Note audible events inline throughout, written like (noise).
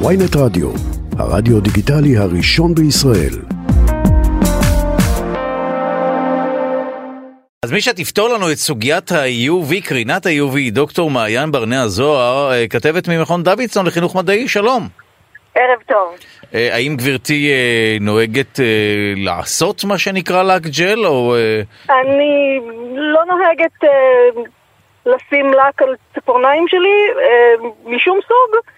ויינט רדיו, הרדיו דיגיטלי הראשון בישראל. אז מי שתפתור לנו את סוגיית ה-UV, קרינת ה-UV, היא דוקטור מעיין ברנע זוהר, אה, כתבת ממכון דוידסון לחינוך מדעי, שלום. ערב טוב. אה, האם גברתי אה, נוהגת לעשות מה שנקרא לק ג'ל, או... אני לא נוהגת לשים לק על ציפורניים שלי משום סוג.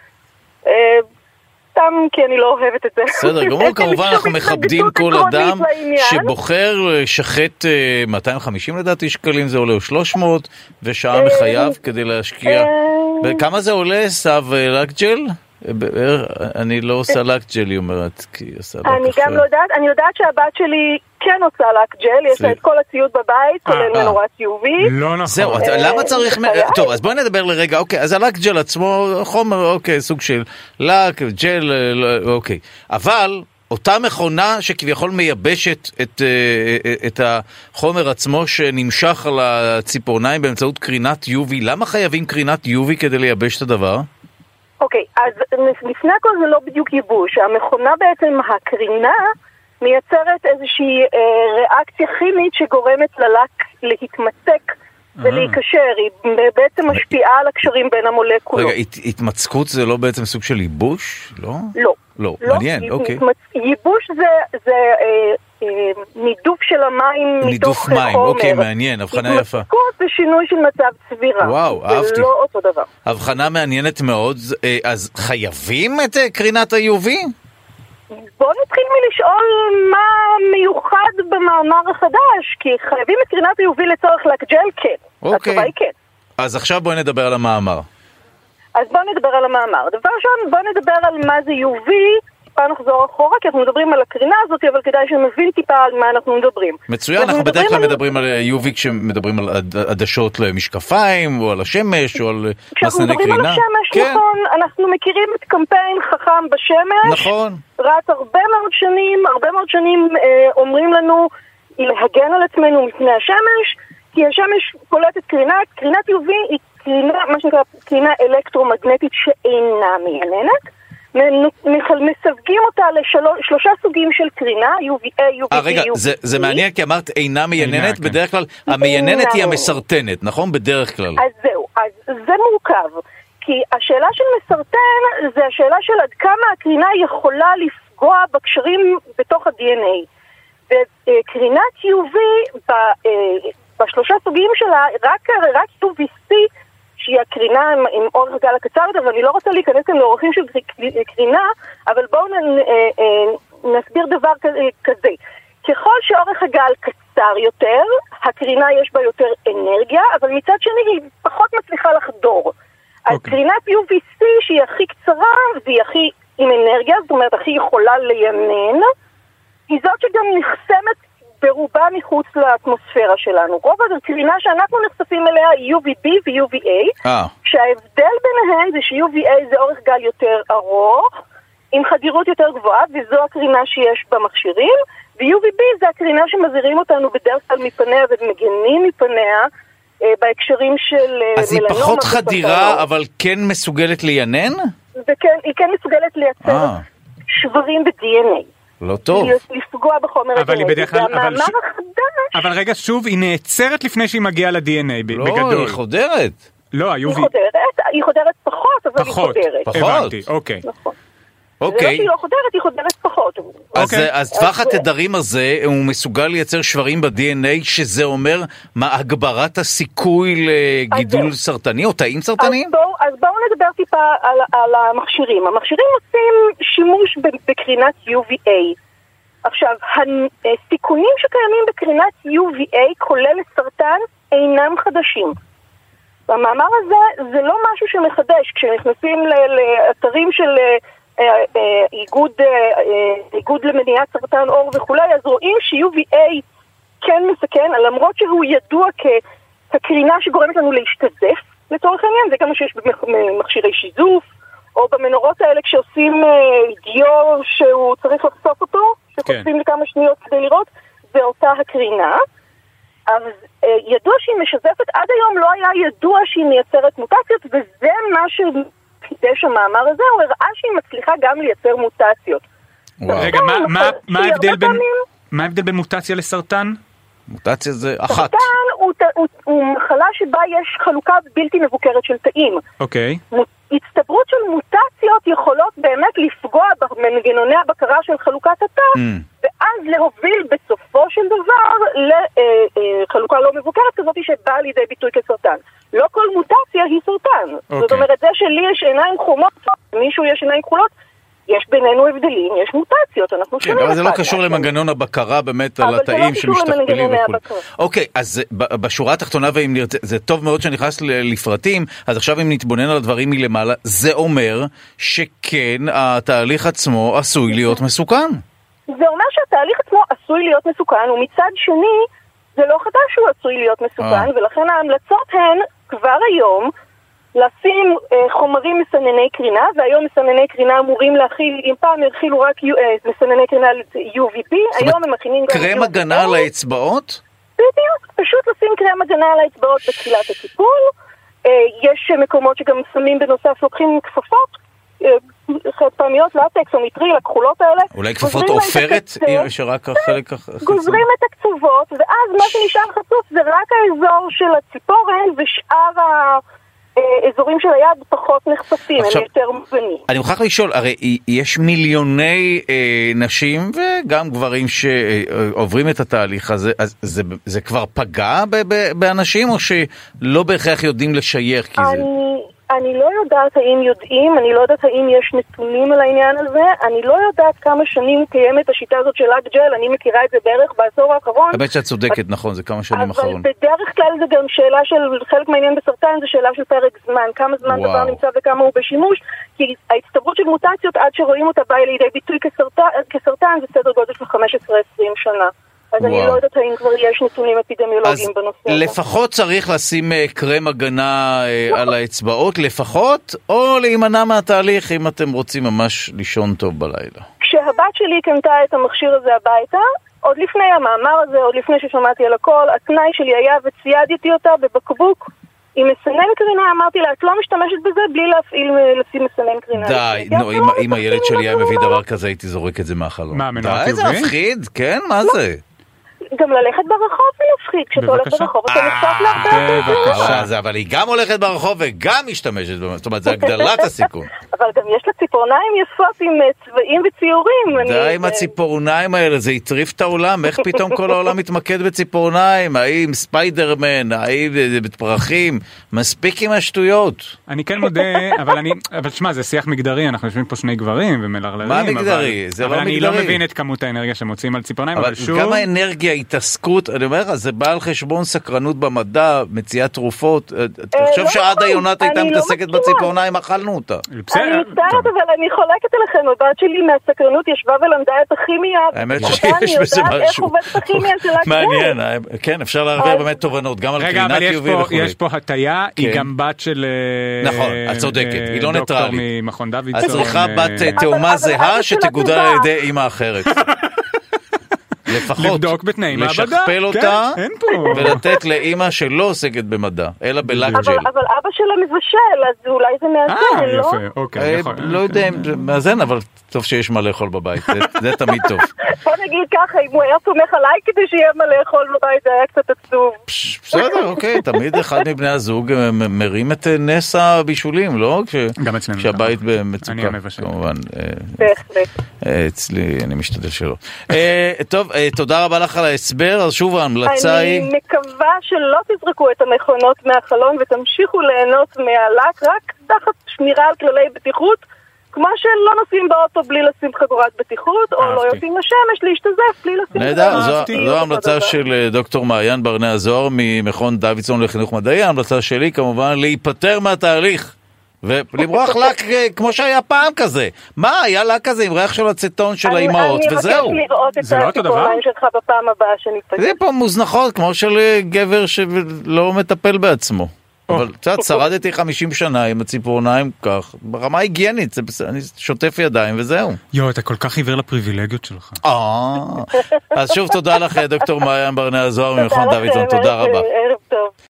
סתם כי אני לא אוהבת את זה. בסדר (laughs) גמור, כמובן אנחנו מכבדים כל אדם שבוחר לשחט 250 לדעתי שקלים, זה עולה או 300, ושעה מחייו כדי להשקיע. וכמה זה עולה, סב לקג'ל? אני לא עושה לקג'ל, היא אומרת, כי היא עושה לק אני גם לא יודעת, אני יודעת שהבת שלי כן עושה לק ג'ל, יש לה את כל הציוד בבית, כולל מנורת UV. לא נכון. זהו, למה צריך... טוב, אז בואי נדבר לרגע, אוקיי, אז הלק ג'ל עצמו, חומר, אוקיי, סוג של לק, ג'ל, אוקיי. אבל... אותה מכונה שכביכול מייבשת את, את החומר עצמו שנמשך על הציפורניים באמצעות קרינת UV, למה חייבים קרינת UV כדי לייבש את הדבר? אוקיי, okay, אז לפני הכל זה לא בדיוק ייבוש. המכונה בעצם, הקרינה, מייצרת איזושהי אה, ריאקציה כימית שגורמת ללק להתמצק ולהיקשר. היא בעצם משפיעה על הקשרים בין המולקולות. רגע, הת, התמצקות זה לא בעצם סוג של ייבוש? לא? לא. לא, לא מעניין, אוקיי. ייבוש זה, זה אה, אה, נידוף של המים מתוך נידוף חומר. מים, אוקיי, מעניין, הבחנה יפה. התמצקות זה שינוי של מצב צבירה. וואו, אהבתי. זה לא אותו דבר. הבחנה מעניינת מאוד, אה, אז חייבים את אה, קרינת ה-UV? בואו נתחיל מלשאול מה מיוחד במאמר החדש, כי חייבים את קרינת ה-UV לצורך לקג'ל, כן. אוקיי. התשובה היא כן. אז עכשיו בואי נדבר על המאמר. אז בואו נדבר על המאמר. דבר ראשון, בואו נדבר על מה זה UV, טיפה נחזור אחורה, כי אנחנו מדברים על הקרינה הזאת, אבל כדאי שנבין טיפה על מה אנחנו מדברים. מצוין, אנחנו בדרך כלל מדברים על UV כשמדברים על עדשות למשקפיים, או על השמש, או על מסנני קרינה. כשאנחנו מדברים על השמש, כן. נכון, אנחנו מכירים את קמפיין חכם בשמש. נכון. רץ הרבה מאוד שנים, הרבה מאוד שנים אה, אומרים לנו להגן על עצמנו מפני השמש, כי השמש פולטת קרינה, קרינת UV היא קרינה, מה שנקרא קרינה אלקטרומגנטית שאינה מייננת. מסווגים אותה לשלושה סוגים של קרינה, UVA, UVB, 아, רגע, זה, זה מעניין כי אמרת אינה מייננת, כן. בדרך כלל המייננת היא המסרטנת, נכון? בדרך כלל. אז זהו, אז זה מורכב. כי השאלה של מסרטן זה השאלה של עד כמה הקרינה יכולה לפגוע בקשרים בתוך ה-DNA. וקרינת UV בשלושה סוגים שלה, רק, רק UVC שהיא הקרינה עם, עם אורך הגל הקצר יותר, ואני לא רוצה להיכנס כאן לאורכים של קרינה, אבל בואו נ, אה, נסביר דבר כזה. ככל שאורך הגל קצר יותר, הקרינה יש בה יותר אנרגיה, אבל מצד שני היא פחות מצליחה לחדור. Okay. אז אוקיי. קרינת UVC שהיא הכי קצרה והיא הכי עם אנרגיה, זאת אומרת הכי יכולה ליינן, היא זאת שגם נחסמת ברובה מחוץ לאטמוספירה שלנו. רוב הקרינה שאנחנו נחשפים אליה היא UVB ו-UVA, אה. שההבדל ביניהן זה ש-UVA זה אורך גל יותר ארוך, עם חדירות יותר גבוהה, וזו הקרינה שיש במכשירים, ו-UVB זה הקרינה שמזהירים אותנו בדרך כלל מפניה ומגנים מפניה. אה, בהקשרים של מלנומה. אז היא פחות חדירה, אבל כן מסוגלת ליינן? וכן, היא כן מסוגלת לייצר שברים ב-DNA. לא טוב. לפגוע בחומר אבל היא בדרך כלל... והמאמר ש... החדש... אבל רגע, שוב, היא נעצרת לפני שהיא מגיעה ל-DNA, לא, בגדול. לא, היא חודרת. לא, היו... היא חודרת, היא חודרת פחות, אבל פחות, היא חודרת. פחות? הבנתי, אוקיי. נכון. אוקיי. זה לא שהיא לא חודרת, היא חודרת פחות. אז, אוקיי. אז טווח התדרים הזה, הוא מסוגל לייצר שברים ב-DNA, שזה אומר מה הגברת הסיכוי לגידול סרטני או תאים סרטניים? אז בואו אז בוא נדבר טיפה על, על המכשירים. המכשירים עושים שימוש בקרינת UVA. עכשיו, הסיכונים שקיימים בקרינת UVA, כולל סרטן, אינם חדשים. במאמר הזה זה לא משהו שמחדש, כשנכנסים לאתרים של אה, אה, איגוד, אה, איגוד למניעת סרטן עור וכולי, אז רואים ש-UVA כן מסכן, למרות שהוא ידוע כקרינה שגורמת לנו להשתזף, לצורך העניין, זה גם מה שיש במכשירי שיזוף, או במנורות האלה כשעושים דיו שהוא צריך לחשוף אותו, שחושפים כן. לכמה שניות כדי לראות, זה אותה הקרינה. אז ידוע שהיא משזפת, עד היום לא היה ידוע שהיא מייצרת מוטציות, וזה מה ש... חידש המאמר הזה, הוא הראה שהיא מצליחה גם לייצר מוטציות. רגע, מה- נכון, מה ההבדל בין... מה ההבדל בין מוטציה לסרטן? מוטציה זה אחת. סרטן הוא, הוא, הוא מחלה שבה יש חלוקה בלתי מבוקרת של תאים. אוקיי. מו- הצטברות של מוטציות יכולות באמת לפגוע במנגנוני הבקרה של חלוקת התא, Mm. ואז להוביל בסופו של דבר לחלוקה לא מבוקרת כזאת שבאה לידי ביטוי כסרטן. לא כל מוטציה היא סרטן. זאת אוקיי. אומרת, זה שלי יש עיניים חומות, למישהו יש עיניים כחולות, יש בינינו הבדלים, יש מוטציות, אנחנו כן, שונים אבל זה לא קשור. למנגנון הבקרה באמת על לא התאים שמשתכפלים למנגנוני וכו'. הבקרה. אוקיי, אז בשורה התחתונה, ואם נרצה, זה טוב מאוד שנכנס לפרטים, אז עכשיו אם נתבונן על הדברים מלמעלה, זה אומר שכן, התהליך עצמו עשוי להיות מסוכן. זה אומר שהתהליך עצמו עשוי להיות מסוכן, ומצד שני, זה לא חדש שהוא עשוי להיות מסוכן, אה. ולכן ההמלצות הן כבר היום לשים אה, חומרים מסנני קרינה, והיום מסנני קרינה אמורים להכיל, אם פעם הכילו רק אה, מסנני קרינה UVP, היום הם מכינים גם קרם. הגנה על האצבעות? בדיוק, פשוט לשים קרם הגנה על האצבעות בתחילת הטיפול. אה, יש מקומות שגם שמים בנוסף, לוקחים כפפות. אה, חד פעמיות, לטקס או מטריל, הכחולות האלה. אולי כפפות עופרת, שרק החלק החיצוני? גוזרים את הקצוות, ואז מה שנשאר חשוף זה רק האזור של הציפורן ושאר האזורים של היד פחות נחשפים, עכשיו- הם יותר מובנים. אני מוכרח לשאול, הרי יש מיליוני אה, נשים וגם גברים שעוברים את התהליך הזה, אז זה, זה כבר פגע ב, ב, באנשים או שלא בהכרח יודעים לשייך? כי זה... אני, לא יודעת האם יודעים, אני לא יודעת האם יש נתונים על העניין הזה, אני לא יודעת כמה שנים קיימת השיטה הזאת של לק ג'ל, אני מכירה את זה בערך בעשור האחרון. האמת שאת צודקת, נכון, זה כמה שנים אבל אחרון. בדרך כלל זה גם שאלה של, חלק מהעניין בסרטן זה שאלה של פרק זמן, כמה זמן. דבר נמצא וכמה הוא בשימוש, כי ההצטברות של מוטציות עד שרואים אותה באה לידי ביטוי כסרטן, כסרטן זה סדר גודל של 15-20 שנה. אז אני וואו. לא יודעת האם כבר יש נתונים אז אפידמיולוגיים בנושא הזה. לפחות צריך לשים אה, קרם הגנה אה, על האצבעות, לפחות, או להימנע מהתהליך אם אתם רוצים ממש לישון טוב בלילה. כשהבת שלי קנתה את המכשיר הזה הביתה, עוד לפני המאמר הזה, עוד לפני ששמעתי על הכל, התנאי שלי היה וציידתי אותה בבקבוק עם מסנן קרינה, אמרתי לה, את לא משתמשת בזה בלי להפעיל, לשים מסנן קרינה. די, נו, אם- לא הילד שלי היה מביא דבר. כזה, הייתי זורק את זה מהחלום. מה, מנוע די, זה חיובי? מפחיד, כן, מה זה? גם ללכת ברחוב זה מפחיד, כשאתה הולך. ברחוב אתה נחשף להרבה יותר בבקשה. אבל זה- אבל היא גם הולכת ברחוב וגם משתמשת. זאת אומרת, זה (laughs) הגדלת הסיכון. אבל גם יש לה ציפורניים יפות עם אה, צבעים וציורים. אני- די עם אה, הציפורניים האלה, זה הטריף את העולם, איך פתאום כל העולם מתמקד בציפורניים? האם ספיידרמן, האם אה, פרחים? מספיק עם השטויות. אני כן מודה, אבל אני, אבל שמע, זה שיח מגדרי, אנחנו יושבים פה שני גברים ומלרלרים. מה אבל- מגדרי? זה אבל לא אני לא מגדרי. מבין את כמות האנרגיה שמוצאים על ציפורניים, אבל אבל שוב... גם האנרגיה, התעסקות, אני אומר לך, זה בא על חשבון סקרנות במדע, מציאת תרופות. אה, תחשוב לא שעד היונת הייתה לא מתעסקת. בציפורניים, אכלנו אותה. אני מצטערת. אבל אני חולקת עליכם, הבת שלי מהסקרנות ישבה ולמדה את הכימיה. האמת שיש בזה יודעת איך משהו עובדת הכימיה של הגבול. מעניין, אה, כן, אפשר אז- באמת תובנות, גם על רגע, קרינת אבל יש UV פה, וכו'. יש פה הטיה, היא כן. גם בת של... אה, נכון, את צודקת, אה, היא לא דוקטור ניטרלית. ממכון את דוידסון. צריכה אה, בת אה, אבל- תאומה אבל זהה שתגודל. על ידי אימא אחרת. (laughs) לפחות. לבדוק בתנאים מעבדה. לשכפל כן, אותה אין פה. ולתת לאימא שלא עוסקת במדע, אלא בלק אבל, ג'ל. אבל אבא שלה מבשל, אז אולי זה מאזן, אה, לא? יפה, אוקיי. אה, יכול- לא יודע אם זה מאזן, אבל טוב שיש מה לאכול בבית, זה- זה תמיד טוב. (laughs) בוא נגיד ככה, אם הוא היה סומך עליי כדי שיהיה מה לאכול בבית, זה היה קצת עצוב. בסדר, אוקיי, תמיד אחד מבני הזוג אה, מרים את אה, נס הבישולים, לא? גם אצלנו. כשהבית אני במצוקה. כמובן. אה, בהחלט. אה, אצלי, אני משתדל שלא. אה, טוב, אה, תודה רבה לך על ההסבר, אז שוב ההמלצה היא... אני מקווה שלא תזרקו את המכונות מהחלון ותמשיכו ליהנות מהלק רק תחת שמירה על כללי בטיחות, כמו שלא נוסעים באוטו בלי לשים חגורת בטיחות, או לא. יוצאים לשמש להשתזף בלי לשים... נהדר, זו- אהבתי. זו ההמלצה של אה, דוקטור מעיין ברנע הזוהר ממכון דוידסון לחינוך מדעי, ההמלצה שלי כמובן להיפטר מהתהליך. ולמרוח לק אה, כמו שהיה פעם כזה. מה, היה לק כזה עם ריח של אצטון של האימהות, וזהו. אני מבקש לראות את זה לא שלך בפעם הבאה שניפגש. זה פה מוזנחות כמו של אה, גבר שלא מטפל בעצמו. אבל את יודעת, שרדתי 50 שנה עם הציפורניים כך, ברמה היגיינית, זה בסדר, אני שוטף ידיים וזהו. יואו, אתה כל כך עיוור לפריבילגיות שלך. אה, אז שוב תודה לך, דוקטור מעיין ברנע הזוהר ממכון דוידסון, לכם, תודה רבה. ערב טוב.